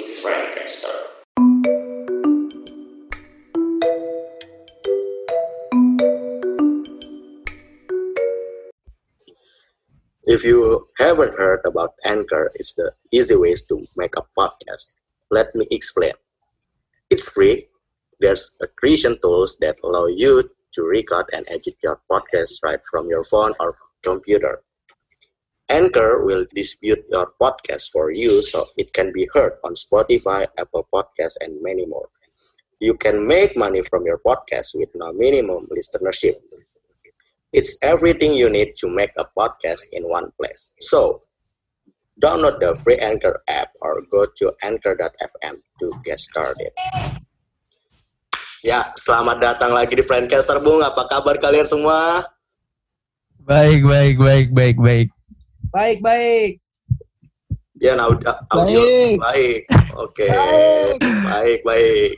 di Frankcaster. If you haven't heard about Anchor, it's the easy ways to make a podcast. Let me explain. It's free. There's a creation tools that allow you to record and edit your podcast right from your phone or computer. Anchor will distribute your podcast for you so it can be heard on Spotify, Apple Podcasts, and many more. You can make money from your podcast with no minimum listenership. It's everything you need to make a podcast in one place. So, download the free Anchor app or go to anchor.fm to get started. Ya, selamat datang lagi di Friendcaster, Bung. Apa kabar kalian semua? Baik, baik, baik, baik, baik. Baik, baik. Ya, nah, audio, Baik. baik. Oke, baik, baik.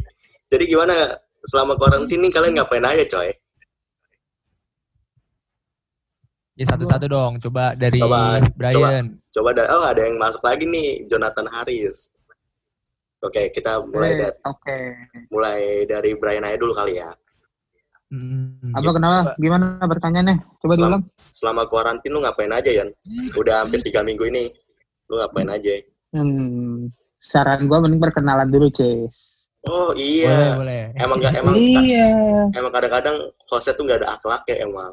Jadi gimana selama karantina ini kalian ngapain aja, coy? Ya satu-satu dong. Coba dari Coba, Brian. Coba ada, oh ada yang masuk lagi nih, Jonathan Harris. Oke, kita mulai dari Oke. mulai dari Brian aja dulu kali ya. Hmm. Apa kenapa? Gimana pertanyaannya? Coba Selam- diulang. Selama karantina lu ngapain aja, Yan? Udah hampir tiga minggu ini. Lu ngapain aja? Hmm, saran gua mending perkenalan dulu, Ces. Oh Boleh, iya. boleh. Emang nggak emang Iya. emang kadang-kadang hostnya tuh nggak ada akhlak ya emang.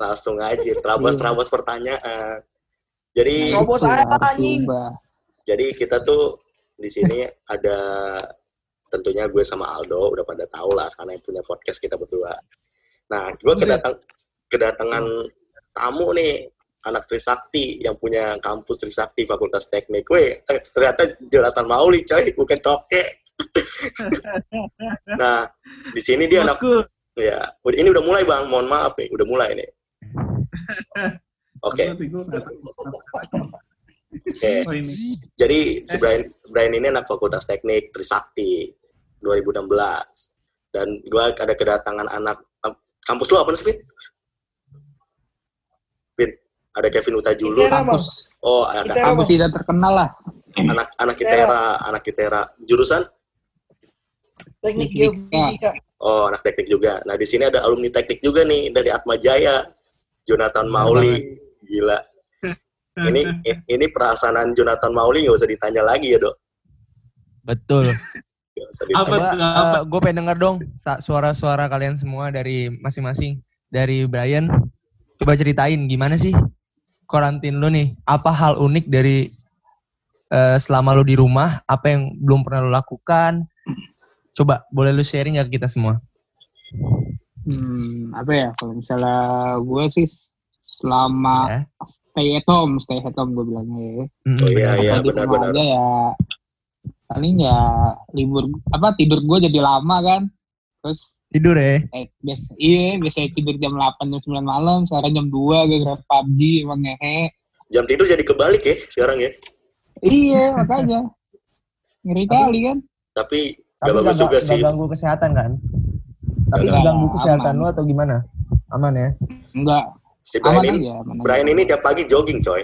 Langsung aja terabas terabas pertanyaan. Jadi Terobos aja, Harus anjing. diubah. jadi kita tuh di sini ada tentunya gue sama Aldo udah pada tahu lah karena yang punya podcast kita berdua. Nah, gue kedatang kedatangan tamu nih anak Trisakti yang punya kampus Trisakti Fakultas Teknik. Weh, eh, ternyata Jonathan Mauli coy, bukan toke. nah, di sini dia anak ya, ini udah mulai Bang, mohon maaf nih, udah mulai nih. Oke, oke. Jadi si Brian, Brian ini anak Fakultas Teknik Trisakti 2016 dan gua ada kedatangan anak kampus lu apa sih Vin? Vin, ada Kevin Utajulu. Itera. Kampus, Oh, ada Itera. kampus tidak terkenal lah. anak anak Kitera, anak Kitera. Jurusan? Teknik Fisika. geofisika. Oh, anak teknik juga. Nah, di sini ada alumni teknik juga nih dari Atma Jaya. Jonathan Mauli. Gila. Ini ini perasaan Jonathan Mauli nggak usah ditanya lagi ya, Dok. Betul. Nggak usah ditanya. Coba gue pengen denger dong suara-suara kalian semua dari masing-masing. Dari Brian, coba ceritain gimana sih karantin lu nih? Apa hal unik dari eh, selama lu di rumah? Apa yang belum pernah lu lakukan? Coba boleh lu sharing ya ke kita semua? Hmm, apa ya? Kalau misalnya gue sih selama Ya. stay at home, stay at home gue bilangnya ya. Mm, Oh iya, iya, Kalau di rumah benar-benar. aja ya paling ya libur apa tidur gue jadi lama kan. Terus Tidur ya? eh, biasa iya biasa tidur jam 8 jam 9 malam, sekarang jam 2 gara-gara PUBG emang ngehe. Jam tidur jadi kebalik ya sekarang ya. Iya, makanya. Ngeri kali kan. Tapi Tapi gak bagus juga nggak sih. ganggu kesehatan kan? Tapi Nggak, ganggu kesehatan aman. lu atau gimana? Aman ya? Enggak, Si Brian aman ini, aja. Aman aja. Brian ini tiap pagi jogging coy.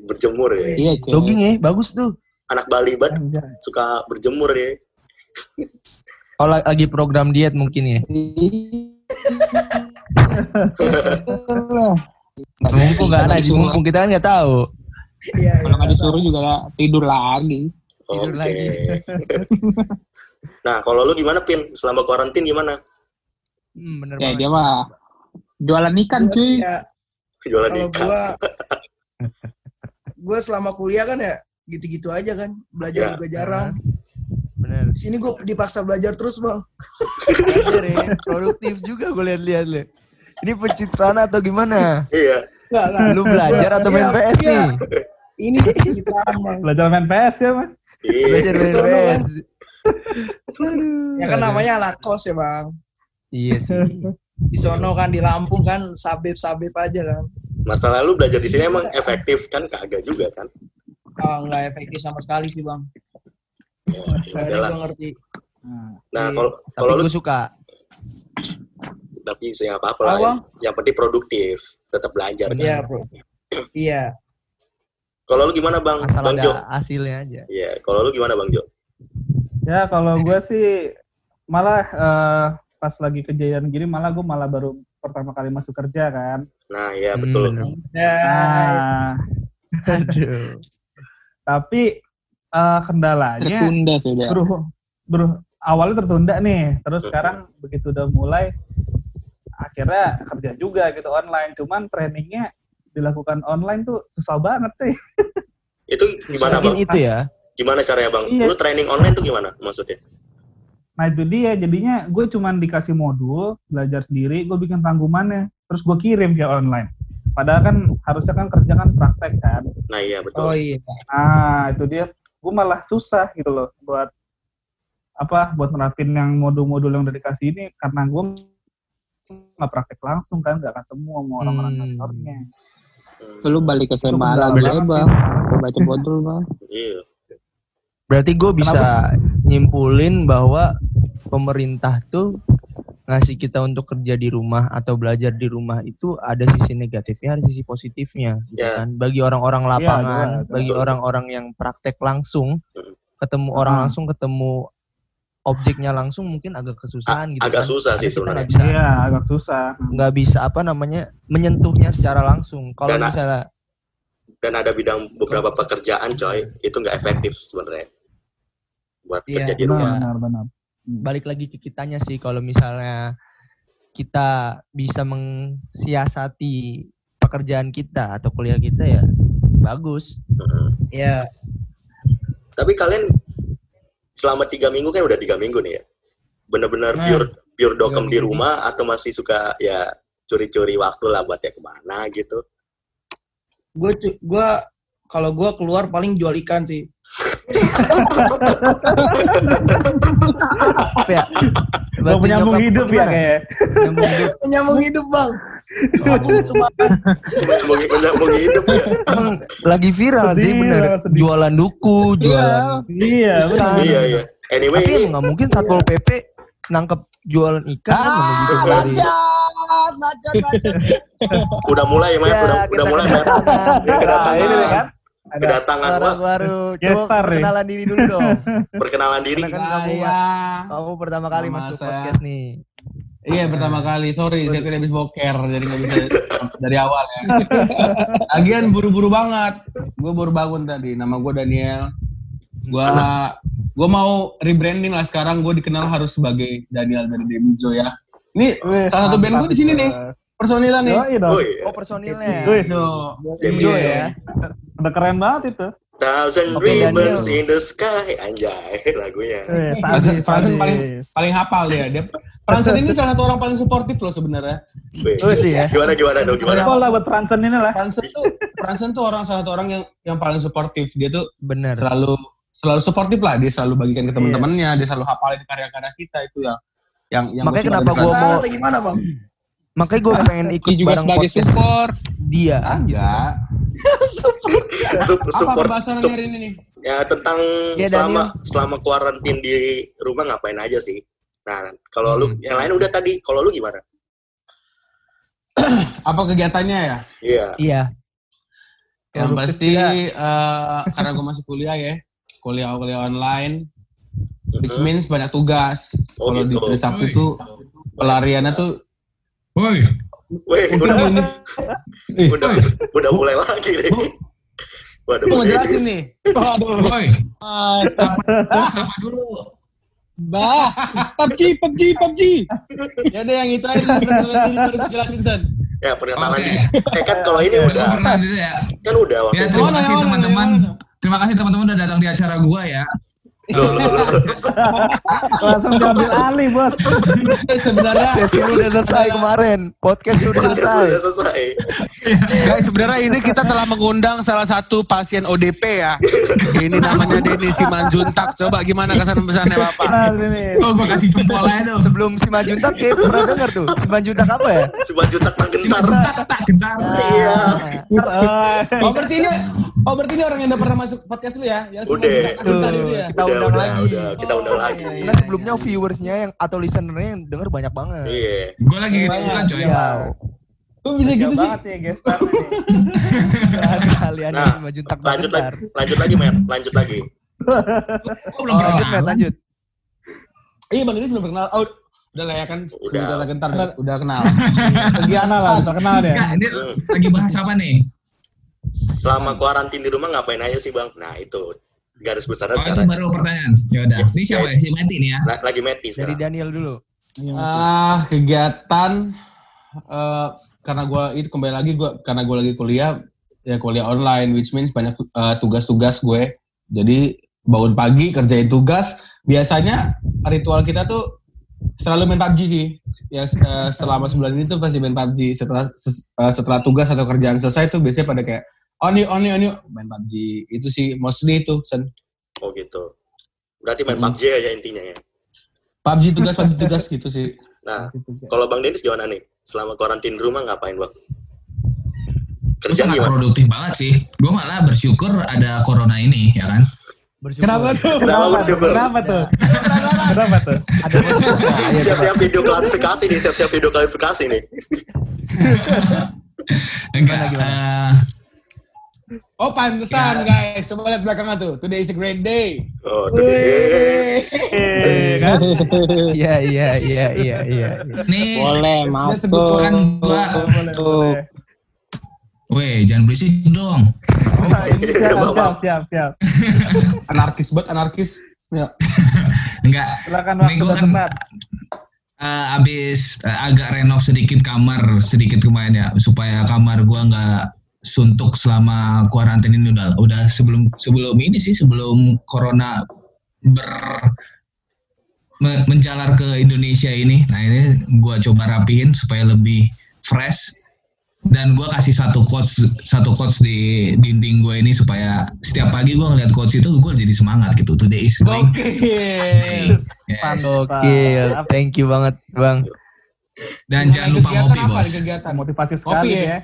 Berjemur ya. Iya. Jogging ya, bagus tuh. Anak Bali banget Anjay. suka berjemur ya. Oh la- lagi program diet mungkin ya? Mumpung nggak ada, disuruh, mumpung kita kan nggak tahu. Iya, kalau nggak disuruh juga tidur lagi. Tidur Oke. lagi. nah, kalau lu gimana Pin? Selama karantin gimana? Hmm, bener Ya banget. dia mah jualan ikan Gua cuy. sih ya, Jualan kalau ikan. gua gua selama kuliah kan ya gitu-gitu aja kan. Belajar Ya. juga jarang. Bener. Di sini gua dipaksa belajar terus, Bang. Belajar ya. Produktif juga gue lihat-lihat le. Ini pencitraan atau gimana? Iya. Enggak, enggak. Lu belajar atau main Iya, PS iya. nih? Ini pencitraan, Bang. Belajar main PS ya, Mas? Iya. Belajar main PS. Ya kan namanya anak kos ya, Bang. Iya sih. Di sono kan di Lampung kan sabib-sabib aja kan. Masalah lu belajar di sini emang efektif kan kagak juga kan? Ah, enggak efektif sama sekali sih, Bang. Ya, udahlah. gua ngerti. Nah, Iya. kalau kalau lu gue suka. tapi sih nggak apa-apa lah. Ah? Yang penting produktif, tetap belajar. Benar. Iya, Bro. Iya. Kalau lu gimana Bang? Asal Bang Jo. hasilnya aja. Iya, kalau lu gimana Bang Jo? Ya kalau gue sih malah eh, pas lagi kejadian gini malah gue malah baru pertama kali masuk kerja kan. Nah, ya Hmm, betul. bener. Ya, Nah, Aduh. Tapi eh, kendalanya Tertunda sudah. beru, beru- awalnya tertunda nih, terus sekarang begitu udah mulai akhirnya kerja juga gitu online. Cuman trainingnya dilakukan online tuh susah banget sih. Itu gimana, Mungkin Bang? itu ya. Gimana caranya, Bang? Iya. Lu training online tuh gimana maksudnya? Nah itu dia, jadinya gue cuman dikasih modul, belajar sendiri, gue bikin rangkumannya, terus gue kirim via online. Padahal kan harusnya kan kerja kan praktek kan. Nah, iya betul. oh iya. Nah itu dia, gue malah susah gitu loh buat apa buat nerapin yang modul-modul yang udah dikasih ini karena gue nggak praktek langsung kan nggak ketemu sama orang-orang Hmm. kantornya Hmm, Lu balik ke SMA lagi sih. Bang. Baca modul, Bang. Iya. Berarti gue bisa nyimpulin bahwa pemerintah tuh ngasih kita untuk kerja di rumah atau belajar di rumah itu ada sisi negatifnya, ada sisi positifnya, gitu Ya. kan? Bagi orang-orang lapangan, ada, ada. bagi orang-orang yang praktek langsung, Hmm. ketemu orang Ah. langsung, ketemu objeknya langsung mungkin agak kesusahan gitu agak kan. susah sih sebenarnya. bisa iya agak susah nggak bisa apa namanya menyentuhnya secara langsung. Kalau Dan- misalnya Dan ada bidang beberapa pekerjaan, coy, itu nggak efektif sebenarnya. Buat Iya, kerja di rumah. benar benar balik lagi ke kitanya sih kalau misalnya kita bisa mengsiasati pekerjaan kita atau kuliah kita ya bagus. Heeh. Iya. Tapi kalian selama tiga minggu kan udah tiga minggu nih ya. Bener-bener Nah, pure pure dokem di minggu. rumah atau masih suka ya curi-curi waktu lah buat ya ke mana gitu. Gue gua kalau gue keluar paling jual ikan sih. Apa ya? Gak Berarti penyambung nyokap hidup ya gimana? kayak Nyambung hidup. Menyambung hidup bang. Aku butuh makan. Menyambung menyambung hidup ya. Emang lagi viral Sedih sih bener. Jualan duku, jualan. iya benar Ikan. Iya iya. Anyway Tapi nggak mungkin satpol pp nangkep jualan ikan kan gitu Ah, dari. bacot. udah mulai ya, Matt. Ya, udah udah mulai, kedatangan. Ya, kedatangan. Ini kan ada Kedatangan Orang baru. Coba Gestar nih. perkenalan diri dulu dong. perkenalan diri. Karena kan kamu Saya, kamu pertama kali Nama masuk saya- podcast nih. iya pertama kali. Sorry, saya tadi habis boker, jadi nggak bisa dari awal ya. Lagian buru-buru banget. Gue baru bangun tadi. Nama gue Daniel. Gue gue mau rebranding lah sekarang. Gue dikenal harus sebagai Daniel dari Demijo ya. Ini Wih, salah satu band gue di sini nih. Personilnya nih. Yoi dong. Oh iya. Oh personilnya. Wih, Jo. Enjoy ya. udah keren banget itu. Thousand ribbons Daniel. in the sky. Anjay lagunya. Fransen sadis. paling paling hafal dia. Dia Fransen ini salah satu orang paling suportif loh sebenarnya. Oh sih ya. Gimana gimana dong gimana? Jempol lah buat Fransen ini lah. Fransen tuh Fransen tuh orang salah satu orang yang yang paling suportif. Dia tuh Bener. selalu selalu suportif lah dia selalu bagikan ke teman-temannya dia selalu hafalin karya-karya kita itu yang yang yang Makanya kenapa gua mau- gimana bang? Makanya gue pengen ikut juga bareng sebagai podcast support. dia. enggak Sup- apa support pembahasan sup- hari ini nih ya tentang Ya, selama selama kuarantin di rumah ngapain aja sih. Nah, kalau lu Hmm. yang lain udah tadi, kalau lu gimana? apa kegiatannya ya Iya. Iya. yang pasti eh, karena gue masih kuliah ya kuliah kuliah online which Mhm. means banyak tugas Oh, kalau di gitu. hari Sabtu tuh pelariannya tuh Wih, mungkin udah, ini Eh, udah udah mulai lagi nih. Waduh, mau jelasin nih Aduh. Ah, sama dulu. Bah, PUBG, PUBG, PUBG. ya deh yang itu aja dulu perkenalan diri baru jelasin San Ya, perkenalan diri. Eh kan kalau ini Gue udah, ya. kan udah waktu Ya itu. terima kasih teman-teman. Terima kasih teman-teman udah datang di acara gua ya. Loh, loh, loh. Langsung diambil alih, Bos. sebenarnya Sesi udah selesai kemarin. Podcast udah selesai. udah selesai. Guys, sebenarnya ini kita telah mengundang salah satu pasien ODP ya. Ini namanya Denny Simanjuntak. Coba gimana kesan pesannya Bapak? Oh, gua kasih jempol aja dong. Sebelum si Majuntak kayak pernah denger tuh. Si Majuntak apa ya? Juta tak gentar. Tak gentar. Iya. Eh, Oh berarti ini, oh berarti ini orang yang udah pernah masuk podcast lu ya? Yang Udah. Simanjuntak ya? kita Udah, undang udah, lagi. udah. Kita undang lagi. iya, Karena sebelumnya viewersnya yang atau listenernya yang denger banyak banget. Iya. Gua lagi gitu juga coy. Iya. Kok bisa gitu sih? banget ya, gestar nih. Kalian Nah, Lanjut lagi, lanjut lagi, Mer. Lanjut lagi. Gua belum Oh, lanjut, Matt, lanjut. Iya Bang Dennis belum kenal. Oh, udah lah ya kan. Udah. Udah gentar Udah. udah kenal. Kenal lah, udah kenal deh. Enggak, ini Hmm. lagi bahas apa nih? Selama kuarantin di rumah ngapain aja sih bang? Nah itu garis besarnya Oh, itu secara baru pertanyaan. Ya udah. Ini siapa ya? Si Mati nih ya. la- lagi meti Dari sekarang. Daniel dulu. Ah, kegiatan eh karena gua itu kembali lagi gua karena gua lagi kuliah ya kuliah online which means banyak eh, tugas-tugas gue. Jadi bangun pagi kerjain tugas. Biasanya ritual kita tuh selalu main PUBG sih. Ya eh, selama sebulan ini tuh pasti main PUBG. Setelah ses- eh, setelah tugas atau kerjaan selesai tuh biasanya pada kayak oh nih oh nih oh nih main PUBG. Itu sih mostly itu Sen. Oh gitu. Berarti main Hmm. PUBG aja intinya ya. PUBG tugas PUBG tugas gitu sih. Nah, kalau Bang Denis gimana nih? Selama kuarantin di rumah ngapain bang? Kerja sangat gimana? produktif banget sih. Gue malah bersyukur ada corona ini, ya kan? Bersyukur. Kenapa tuh? Kenapa bersyukur? Kenapa tuh? Kenapa tuh? Siap-siap video klarifikasi nih, siap-siap video klarifikasi nih. Enggak. gimana? Oh pantesan guys, coba lihat belakangnya tuh. Today is a great day. Oh, deh. Eh, kan? Iya, iya, iya, iya, iya. nih, Boleh, masuk. kan gua, Boleh, weh jangan berisik dong. Ini Siap, Maaf, siap, maaf. siap, siap. Anarkis banget, anarkis. Ya. Enggak. Silakan waktu kan tempat. eh, abis eh, agak renov sedikit kamar sedikit kemarin ya supaya kamar gua nggak suntuk selama kuarantin ini udah udah sebelum sebelum ini sih sebelum corona ber me- menjalar ke Indonesia ini. Nah ini gua coba rapihin supaya lebih fresh dan gua kasih satu quotes satu quotes di dinding gue ini supaya setiap pagi gua ngeliat quotes itu gue jadi semangat gitu. Today is going. Yes. Gokil. Thank you banget, Bang. Dan jangan lupa Kegiatan ngopi apa bos. kegiatan? Motivasi sekali ya? ya.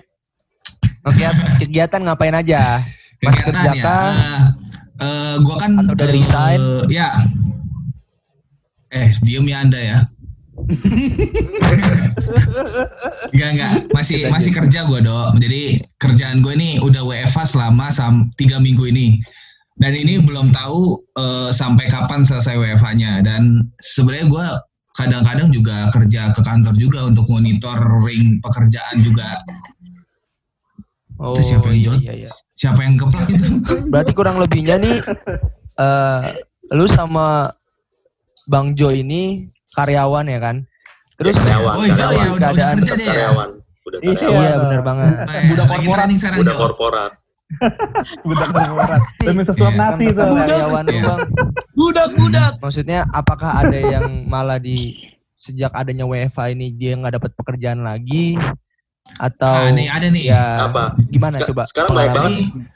Kegiatan ngapain aja? Kerja Kegiatan ya. eh, eh, gua kan Atau udah eh, resign? ya. Eh, diem ya Anda ya. Enggak enggak, masih masih kerja gua dok. Jadi kerjaan gue ini udah WFH selama sam tiga minggu ini. Dan ini belum tahu eh, sampai kapan selesai WFH-nya. Dan sebenarnya gua kadang-kadang juga kerja ke kantor juga untuk monitoring pekerjaan juga. Oh, Itu siapa yang iya, jawab? iya, iya. Siapa yang keplak itu? Berarti kurang lebihnya nih, eh lu sama Bang Jo ini karyawan ya kan? Terus karyawan, Oh, iya, ya, udah, udah keadaan kerja deh ya. karyawan. Udah Iya. karyawan. Iya benar banget. Eh, Budak lagi korporat. Jo. korporat. Budak bermorat. Demi sesuap Iya. nasi Kan soalnya. karyawan Iya. bang. Budak, budak. Maksudnya apakah ada yang malah di sejak adanya WFH ini dia nggak dapat pekerjaan lagi atau Ah, nih ada nih. ya Apa? gimana Sek- coba? sekarang baik pengalaman. banget.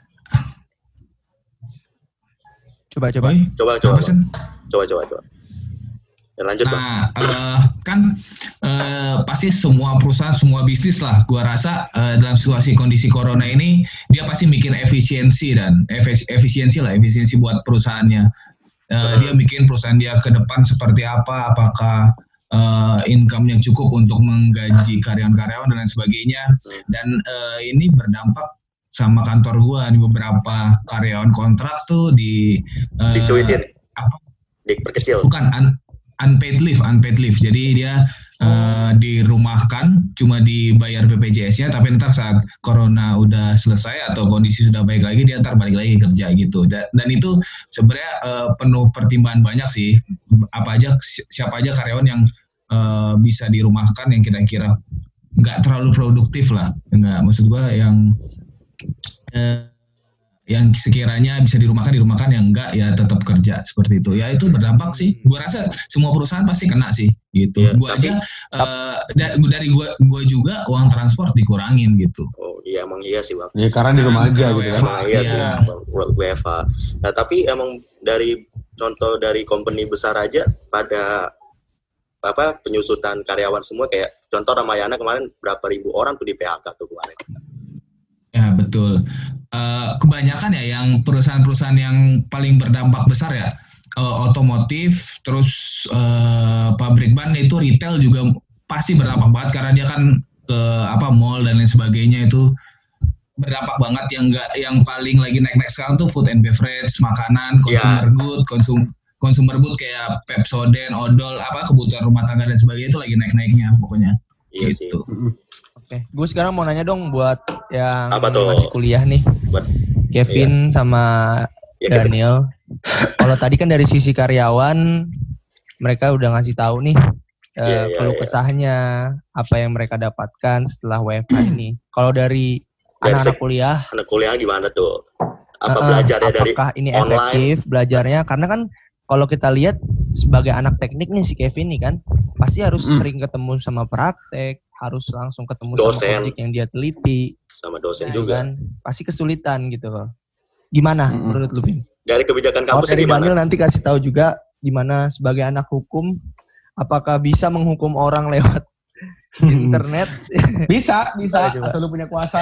Coba coba. Coba, coba, Sen? coba, coba, coba. Ya, lanjut bang. Nah, eh, kan eh, pasti semua perusahaan, semua bisnis lah, gua rasa eh, dalam situasi kondisi corona ini dia pasti mikir efisiensi dan efis- efisiensi lah, efisiensi buat perusahaannya. Eh, dia bikin perusahaan dia ke depan seperti apa, apakah eh, income yang cukup untuk menggaji karyawan-karyawan dan lain sebagainya. Dan eh, ini berdampak sama kantor gua nih beberapa karyawan kontrak tuh di eh, Dicuitin. apa? Diperkecil. bukan un- unpaid leave, unpaid leave. Jadi dia eh, dirumahkan, cuma dibayar BPJS-nya, tapi ntar saat corona udah selesai atau kondisi sudah baik lagi, dia ntar balik lagi kerja gitu. Da- Dan, itu sebenarnya eh, penuh pertimbangan banyak sih. Apa aja, si- siapa aja karyawan yang eh, bisa dirumahkan yang kira-kira nggak terlalu produktif lah. Nggak, maksud gua yang yang sekiranya bisa dirumahkan dirumahkan yang enggak ya tetap kerja seperti itu ya itu berdampak sih gua rasa semua perusahaan pasti kena sih gitu Iya, gua tapi- aja eh, da- dari gua gua juga uang transport dikurangin gitu Oh iya emang iya sih bang. Ya karena di rumah aja gitu kan. Emang iya Iya. sih. WFH. Nah tapi emang dari contoh dari company besar aja pada apa penyusutan karyawan semua kayak contoh Ramayana kemarin berapa ribu orang tuh di PHK tuh kemarin. ya betul Eh, kebanyakan ya yang perusahaan-perusahaan yang paling berdampak besar ya eh, otomotif terus eh, pabrik ban itu retail juga pasti berdampak banget karena dia kan ke apa mall dan lain sebagainya itu berdampak banget yang enggak yang paling lagi naik-naik sekarang tuh food and beverage makanan consumer good konsum konsumber but kayak Pepsodent, odol, apa kebutuhan rumah tangga dan sebagainya itu lagi naik-naiknya pokoknya. Iya sih. Oke, gue sekarang mau nanya dong buat yang Apa tuh? masih kuliah nih, Buat- Kevin sama Ya Daniel. Kalau tadi kan dari sisi karyawan, mereka udah ngasih tahu nih eh, Iya, iya, keluh iya. kesahnya, apa yang mereka dapatkan setelah WFH ini. Kalau dari anak-anak kuliah, anak kuliah gimana tuh? Apa eh, belajarnya dari apakah ini online? efektif belajarnya? Karena kan kalau kita lihat sebagai anak teknik nih si Kevin nih kan, pasti harus Hmm. sering ketemu sama praktek, harus langsung ketemu Dosen. sama project yang dia teliti. sama dosen Nah, juga? kan pasti kesulitan gitu loh. Gimana Mm-mm. menurut lu, Vin? Dari kebijakan dari gimana? Daniel nanti kasih tahu juga gimana sebagai anak hukum apakah bisa menghukum orang lewat internet? Bisa, bisa. Asal lu punya kuasa.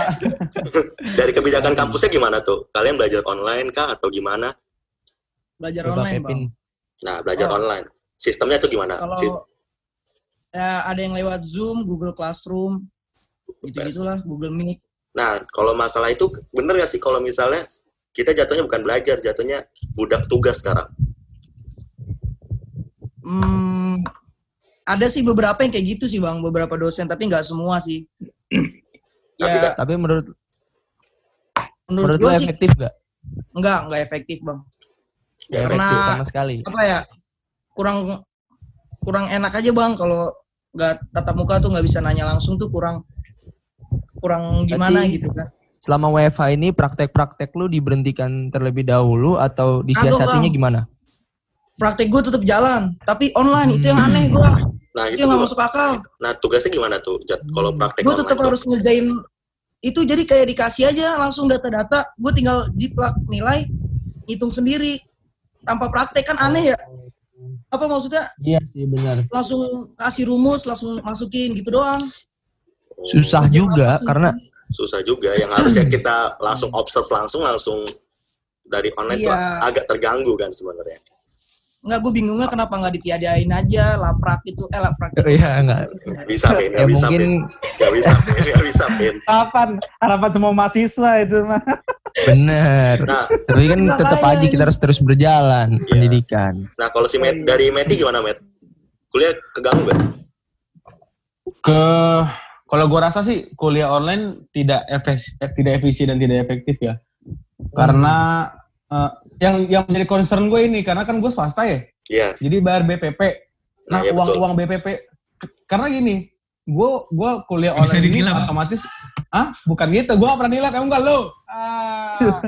Dari kebijakan kampusnya gimana tuh? Kalian belajar online kah atau gimana? Belajar Coba online, Kevin. Bang. Nah, belajar Oh. online. Sistemnya tuh gimana? Kalau ya, ada yang lewat Zoom, Google Classroom, gitu-gitulah, Google Meet. Nah, kalau masalah itu bener gak sih kalau misalnya kita jatuhnya bukan belajar, jatuhnya budak tugas sekarang. Hmm, ada sih beberapa yang kayak gitu sih bang, beberapa dosen, tapi nggak semua sih. Tapi ya, nggak- Tapi menurut menurut menurut gue sih efektif gak? nggak, nggak efektif bang. Gak Karena- efektif sama sekali. Apa ya, kurang kurang enak aja bang kalau nggak tatap muka tuh nggak bisa nanya langsung tuh kurang kurang gimana Berarti- gitu kan. Selama WFH ini praktek-praktek lu diberhentikan terlebih dahulu atau disiasatinya gimana? Praktek gue tetap jalan, tapi online itu yang Hmm. aneh gue, Nah, itu itu yang juga. masuk akal. Nah, tugasnya gimana tuh? Jat, kalau praktek gue tetap harus ngerjain itu jadi kayak dikasih aja langsung data-data gue tinggal jiplak nilai hitung sendiri tanpa praktek kan aneh ya apa maksudnya Iya sih benar. langsung kasih rumus langsung masukin gitu doang Susah juga apa karena susah juga yang harusnya kita langsung observe langsung langsung dari online tuh Iya. agak terganggu kan sebenarnya. nggak gue bingungnya kenapa nggak ditiadain aja laprak itu eh laprak Oh, Iya enggak. Bisa Pin, Ya bisa Pin, mungkin nggak bisa Pin, nggak bisa Pin. Harapan, harapan semua mahasiswa itu mah. Bener. Nah, Tapi kan tetap aja kita harus terus berjalan Iya. pendidikan. nah kalau si Met, dari Meti gimana Met? Kuliah keganggu gak? Ke kalau gue rasa sih kuliah online tidak efes, eh, tidak efisien dan tidak efektif ya. Karena eh, yang yang menjadi concern gue ini karena kan gue swasta ya. Iya. Jadi bayar BPP. Nah, Nah, iya, uang betul. uang BPP karena gini, gue gue kuliah Bisa online ini otomatis ah bukan gitu, gue gak pernah nilai emang enggak lo. Ah.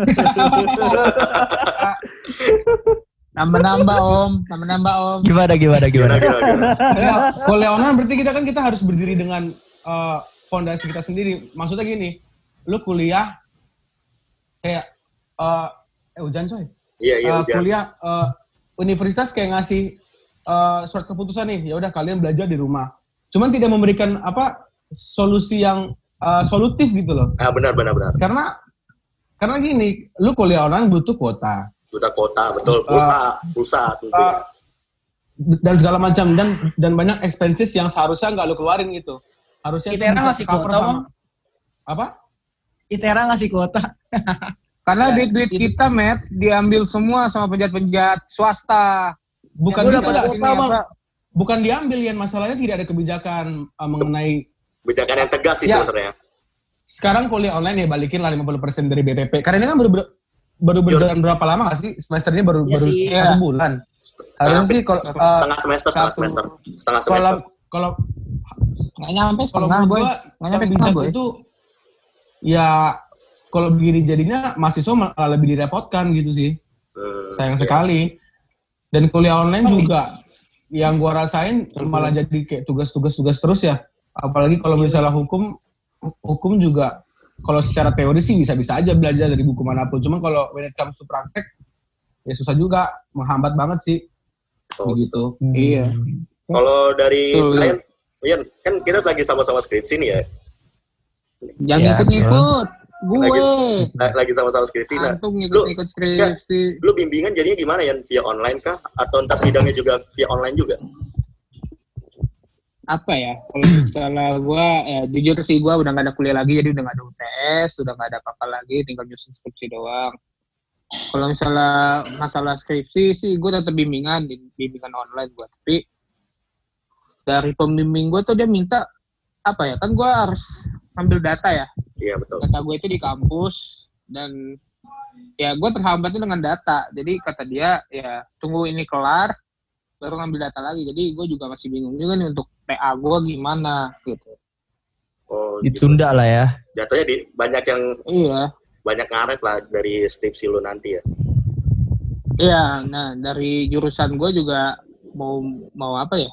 Nambah-nambah om, nambah-nambah om. Gimana gimana Gimana, gimana? gimana, gimana? Kuliah online berarti kita kan kita harus berdiri dengan eh, fondasi kita sendiri. Maksudnya gini, lu kuliah kayak eh eh hujan coy. Iya, iya, Eh, ujian. kuliah eh, universitas kayak ngasih eh, surat keputusan nih, ya udah kalian belajar di rumah. Cuman tidak memberikan apa solusi yang eh, solutif gitu loh. Ah, benar, benar, benar. Karena karena gini, lu kuliah online butuh kuota Buta kota, betul. Pulsa, pulsa tentunya. Eh, dan segala macam dan dan banyak expenses yang seharusnya nggak lu keluarin gitu. Harusnya itu ITERA ngasih cover kuota, sama- Bang. apa? ITERA ngasih kuota Karena Ya, duit-duit kita, Matt, diambil semua sama penjahat-penjahat swasta. Bukan kuota, Bang. apa? bukan diambil ya masalahnya tidak ada kebijakan uh, mengenai Kebijakan yang tegas sih Ya. sebenarnya. sekarang kuliah online ya balikin lah 50% dari BPP. Karena ini kan baru baru, baru berjalan berapa lama gak sih? Semester ini baru Iya baru sih. satu Iya. bulan. Setengah, Harusnya sih kalau uh, setengah semester, setengah semester, setengah semester. kalau Nggak nyampe kalau setengah, gua Nggak nyampe setengah, boy. itu ya kalau begini jadinya mahasiswa malah lebih direpotkan gitu sih. Hmm, sayang iya. sekali. Dan kuliah online juga yang gua rasain malah jadi kayak tugas-tugas-tugas terus ya. Apalagi kalau misalnya hukum, hukum juga kalau secara teori sih bisa-bisa aja belajar dari buku mana pun. Cuman kalau when it comes to praktek, ya susah juga, menghambat banget sih. Oh. Begitu. Iya. Kalau dari Brian, Brian, kan kita lagi sama-sama skripsi nih ya. Jangan Ya, ikut-ikut. Gue. La- Lagi sama-sama skripsi. Nah, Antum lu- ngikut-ikut skripsi. lu bimbingan jadinya gimana ya? Via online kah? Atau ntar sidangnya juga via online juga? Apa ya kalau misalnya gue ya jujur sih gue udah gak ada kuliah lagi jadi udah gak ada UTS udah gak ada apa-apa lagi tinggal nyusun skripsi doang. Kalau misalnya masalah skripsi sih gue tetap bimbingan bimbingan online gue tapi dari pembimbing gue tuh dia minta apa ya kan gue harus ambil data ya. Iya betul. data gue itu di kampus dan ya gue terhambatnya dengan data. Jadi kata dia ya tunggu ini kelar baru ngambil data lagi jadi gue juga masih bingung juga nih untuk TA gue gimana gitu Oh, gitu. Ditunda lah ya. Jatuhnya di banyak yang iya banyak ngaret lah dari skripsi lu nanti ya. iya nah dari jurusan gue juga mau mau apa ya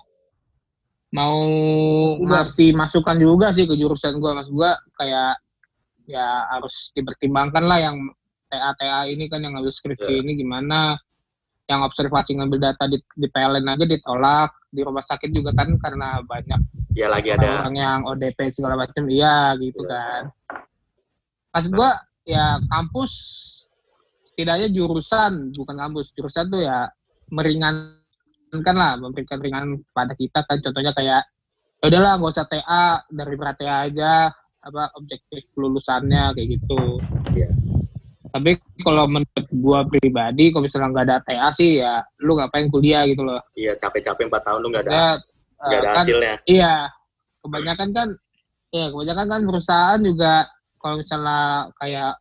mau ngasih masukan juga sih ke jurusan gue mas gue kayak ya harus dipertimbangkan lah yang TA TA ini kan yang ngambil skripsi Ya. ini gimana yang observasi ngambil data di, di PLN aja ditolak di rumah sakit juga kan karena banyak Ya lagi ada orang yang ODP segala macam iya gitu Iya. kan maksud gua ya kampus tidaknya jurusan bukan kampus jurusan tuh ya meringankan lah memberikan ringan pada kita kan contohnya kayak ya udahlah nggak usah TA dari berat TA aja apa objektif lulusannya kayak gitu Iya. Tapi kalau menurut gua pribadi kalau misalnya nggak ada TA sih ya lu ngapain kuliah gitu loh iya capek-capek 4 tahun lu nggak ada ya, nggak ada kan hasilnya. Iya, kebanyakan kan, ya kebanyakan kan perusahaan juga kalau misalnya kayak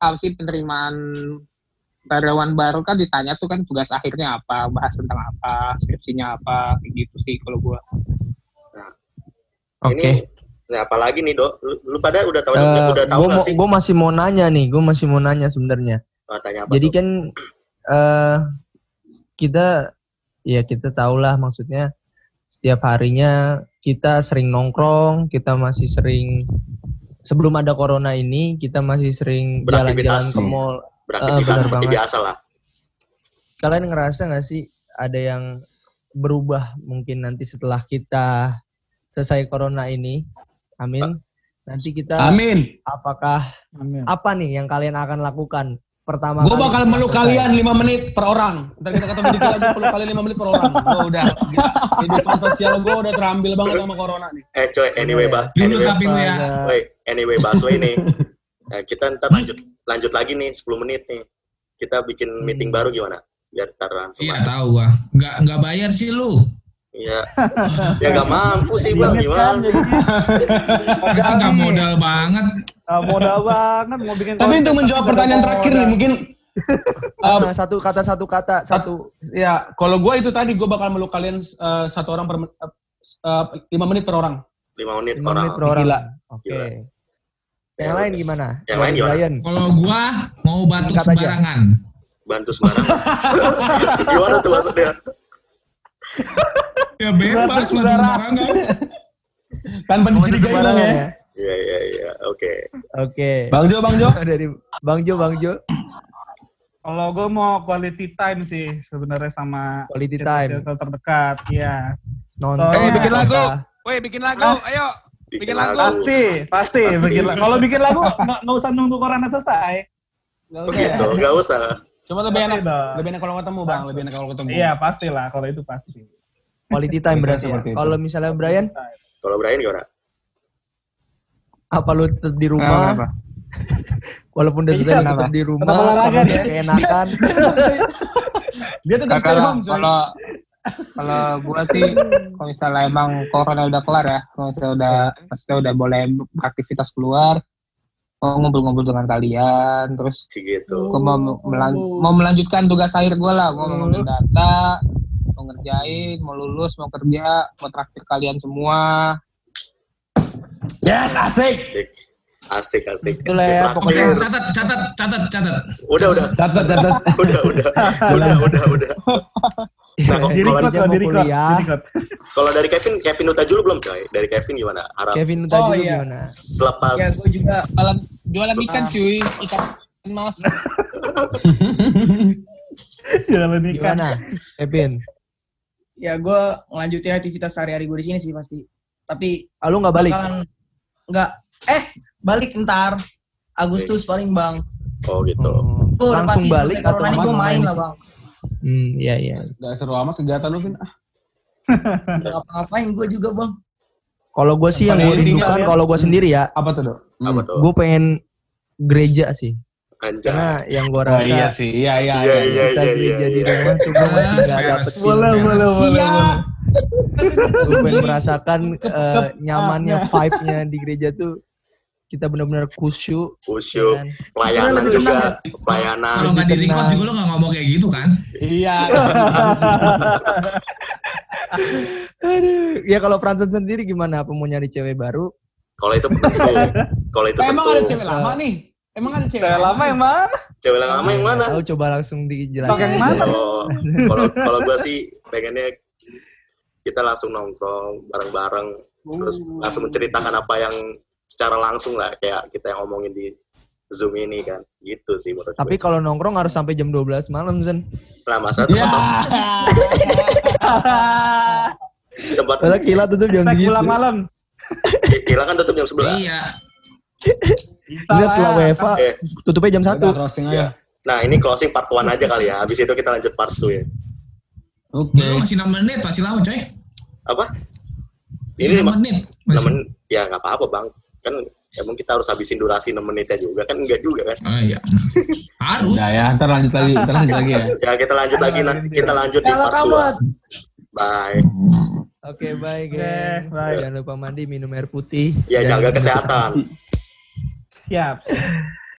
apa sih penerimaan karyawan baru kan ditanya tuh kan tugas akhirnya apa, bahas tentang apa, skripsinya apa, kayak gitu sih kalau gua. Oke. Ini nah apalagi nih, Dok? Lu, lu pada udah tahu Eh, udah tahu gua sih? gua masih mau nanya nih, gue masih mau nanya sebenarnya. Oh, tanya apa? Jadi tuh? kan eh kita ya kita tahulah maksudnya setiap harinya kita sering nongkrong, kita masih sering sebelum ada corona ini kita masih sering jalan-jalan ke mall. beraktivitas benar seperti banget. biasa lah. Kalian ngerasa nggak sih ada yang berubah mungkin nanti setelah kita selesai corona ini? Amin. Nanti kita Amin. apakah Amin. apa nih yang kalian akan lakukan pertama Gue bakal meluk kalian 5 menit per orang. Ntar kita ketemu di kila, gue peluk kalian 5 menit per orang. Gue udah, gila. kehidupan sosial gue udah terambil banget sama corona nih. Eh coy, anyway, bah, Dulu anyway, ya. Anyway Baswe nih. Nah, kita ntar lanjut lanjut lagi nih 10 menit nih. Kita bikin meeting Hmm. baru gimana? Biar ntar langsung Iya tahu gua. Nggak nggak bayar sih lu. Iya. ya gak mampu sih bang, kan, gimana? Gua sih nggak modal banget. Ah, modal banget mau bikin Tapi untuk menjawab pertanyaan terakhir nih, mungkin um, satu kata satu kata satu ya kalau gue itu tadi gue bakal meluk kalian uh, satu orang per uh, uh, lima menit per orang. 5 menit lima orang. menit per orang. Gila. Oke. Gila. Yang Ya, lain gimana? Yang lain gimana? Kalau gua mau aja. sembarangan. Bantu sembarangan. gimana tuh maksudnya? Ya bebas batuk sembarangan. Tanpa dicurigai sembarangan ya. ya. Iya, iya, iya. Oke. Oke. Bang Jo, Bang Jo. Dari Bang Jo, Bang Jo. Kalau gue mau quality time sih sebenarnya sama Quality time. circle terdekat, iya. Nonton. Eh, bikin lagu. Woi, bikin lagu. Ayo. Bikin lagu. Pasti, pasti. Pasti. Bikin la- Kalau bikin lagu nggak usah nunggu corona selesai. Gak Begitu, gak usah. Cuma lebih Pasti enak, dong. lebih enak kalau ketemu bang, lebih enak kalau ketemu. Iya pastilah kalau itu pasti. Quality time berarti ya. Kalau misalnya Brian, Kalau Brian gimana? apa lu tetap di rumah? Kenapa? Walaupun udah Iya, selesai lu kenapa? tetap di rumah, Tetap olahraga sama dia. keenakan. Dia tetap Nah, stay kalau home coy. kalau kalau gua sih kalau misalnya emang corona udah kelar ya kalau misalnya udah maksudnya udah boleh beraktivitas keluar ngobrol-ngobrol dengan kalian terus gitu. gua mau melan- mau melanjutkan tugas akhir gua lah gua mau ngambil data mau ngerjain mau lulus mau kerja mau traktir kalian semua Yes, asik. Asik, asik. Itulah ya, pokoknya. Catat, catat, catat, catat. Udah, udah, Catat, catat. udah, udah, udah, udah, udah. Nah, kok- Di kalau kuliah. di record. kalau dari Kevin, Kevin Utajulu belum coy? Dari Kevin gimana? Harap Kevin tadi Oh, iya. gimana? selepas Ya, gue juga jualan jualan ikan cuy ikan mas Jalan ikan. Gimana? Kevin? ya gue ngelanjutin aktivitas sehari-hari gue di sini sih pasti. Tapi Ah, lu nggak balik? bakalan nggak eh balik ntar Agustus paling bang. oh gitu. Udah langsung pasti balik atau gue gimana? main lah bang. Hmm, iya iya. Gak seru amat kegiatan lu, Vin. Ah, Nggak ngapa-ngapain gue juga bang. Kalau gue sih yang gue rindukan kalau gue sendiri ya, Apa tuh, Dok? Apa tuh? gue pengen gereja sih. Anjay. Karena yang gue Oh rasa iya sih, iya iya. Iya, iya, kita iya, gereja iya, di iya. rumah tuh gue masih Fair, dapet. Boleh, boleh, Iya. gue pengen merasakan eh, nyamannya vibe-nya di gereja tuh kita benar-benar khusyuk Khusyuk, ya kan? pelayanan juga, tenang pelayanan. Kalau nggak di record juga lo nggak ngomong kayak gitu kan? Iya. Aduh. ya kalau Franson sendiri gimana apa mau nyari cewek baru Kalau itu penentu. Kalau itu Emang ada cewek lama nih? Emang ada cewek Cewek lama yang mana? Cewek yang lama yang mana? tahu coba langsung Stok dijelasin yang mana? Oh, kalau kalau gue sih pengennya kita langsung nongkrong bareng-bareng, terus langsung menceritakan apa yang secara langsung lah kayak kita yang ngomongin di zoom ini kan, gitu sih menurut tapi gue. kalau nongkrong harus sampai jam 12 malam Zen Nah masa Iya. tempat tempat Padahal kila tutup jam segitu pulang malam. Gila kan tutup jam 11 Iya. Bisa Ini lah. setelah WFA Eh, tutupnya jam 1 Udah crossing aja. Nah ini closing part 1 aja kali ya, habis itu kita lanjut part 2 ya. Oke. Belum masih 6 menit, masih lama coy. Apa? Masih Ini 6 lima- menit. 6 Masih. menit, ya nggak apa-apa bang. Kan emang kita harus habisin durasi 6 menitnya juga, kan enggak juga kan. Oh iya. Harus. Udah ya, ntar lanjut lagi, ntar lanjut lagi ya. Ya kita lanjut lagi, nah, kita lanjut di part kamu 2. Bye. Oke bye Oke, geng bye. Jangan lupa mandi minum air putih Ya, jaga sakit kesehatan. Siap. siap.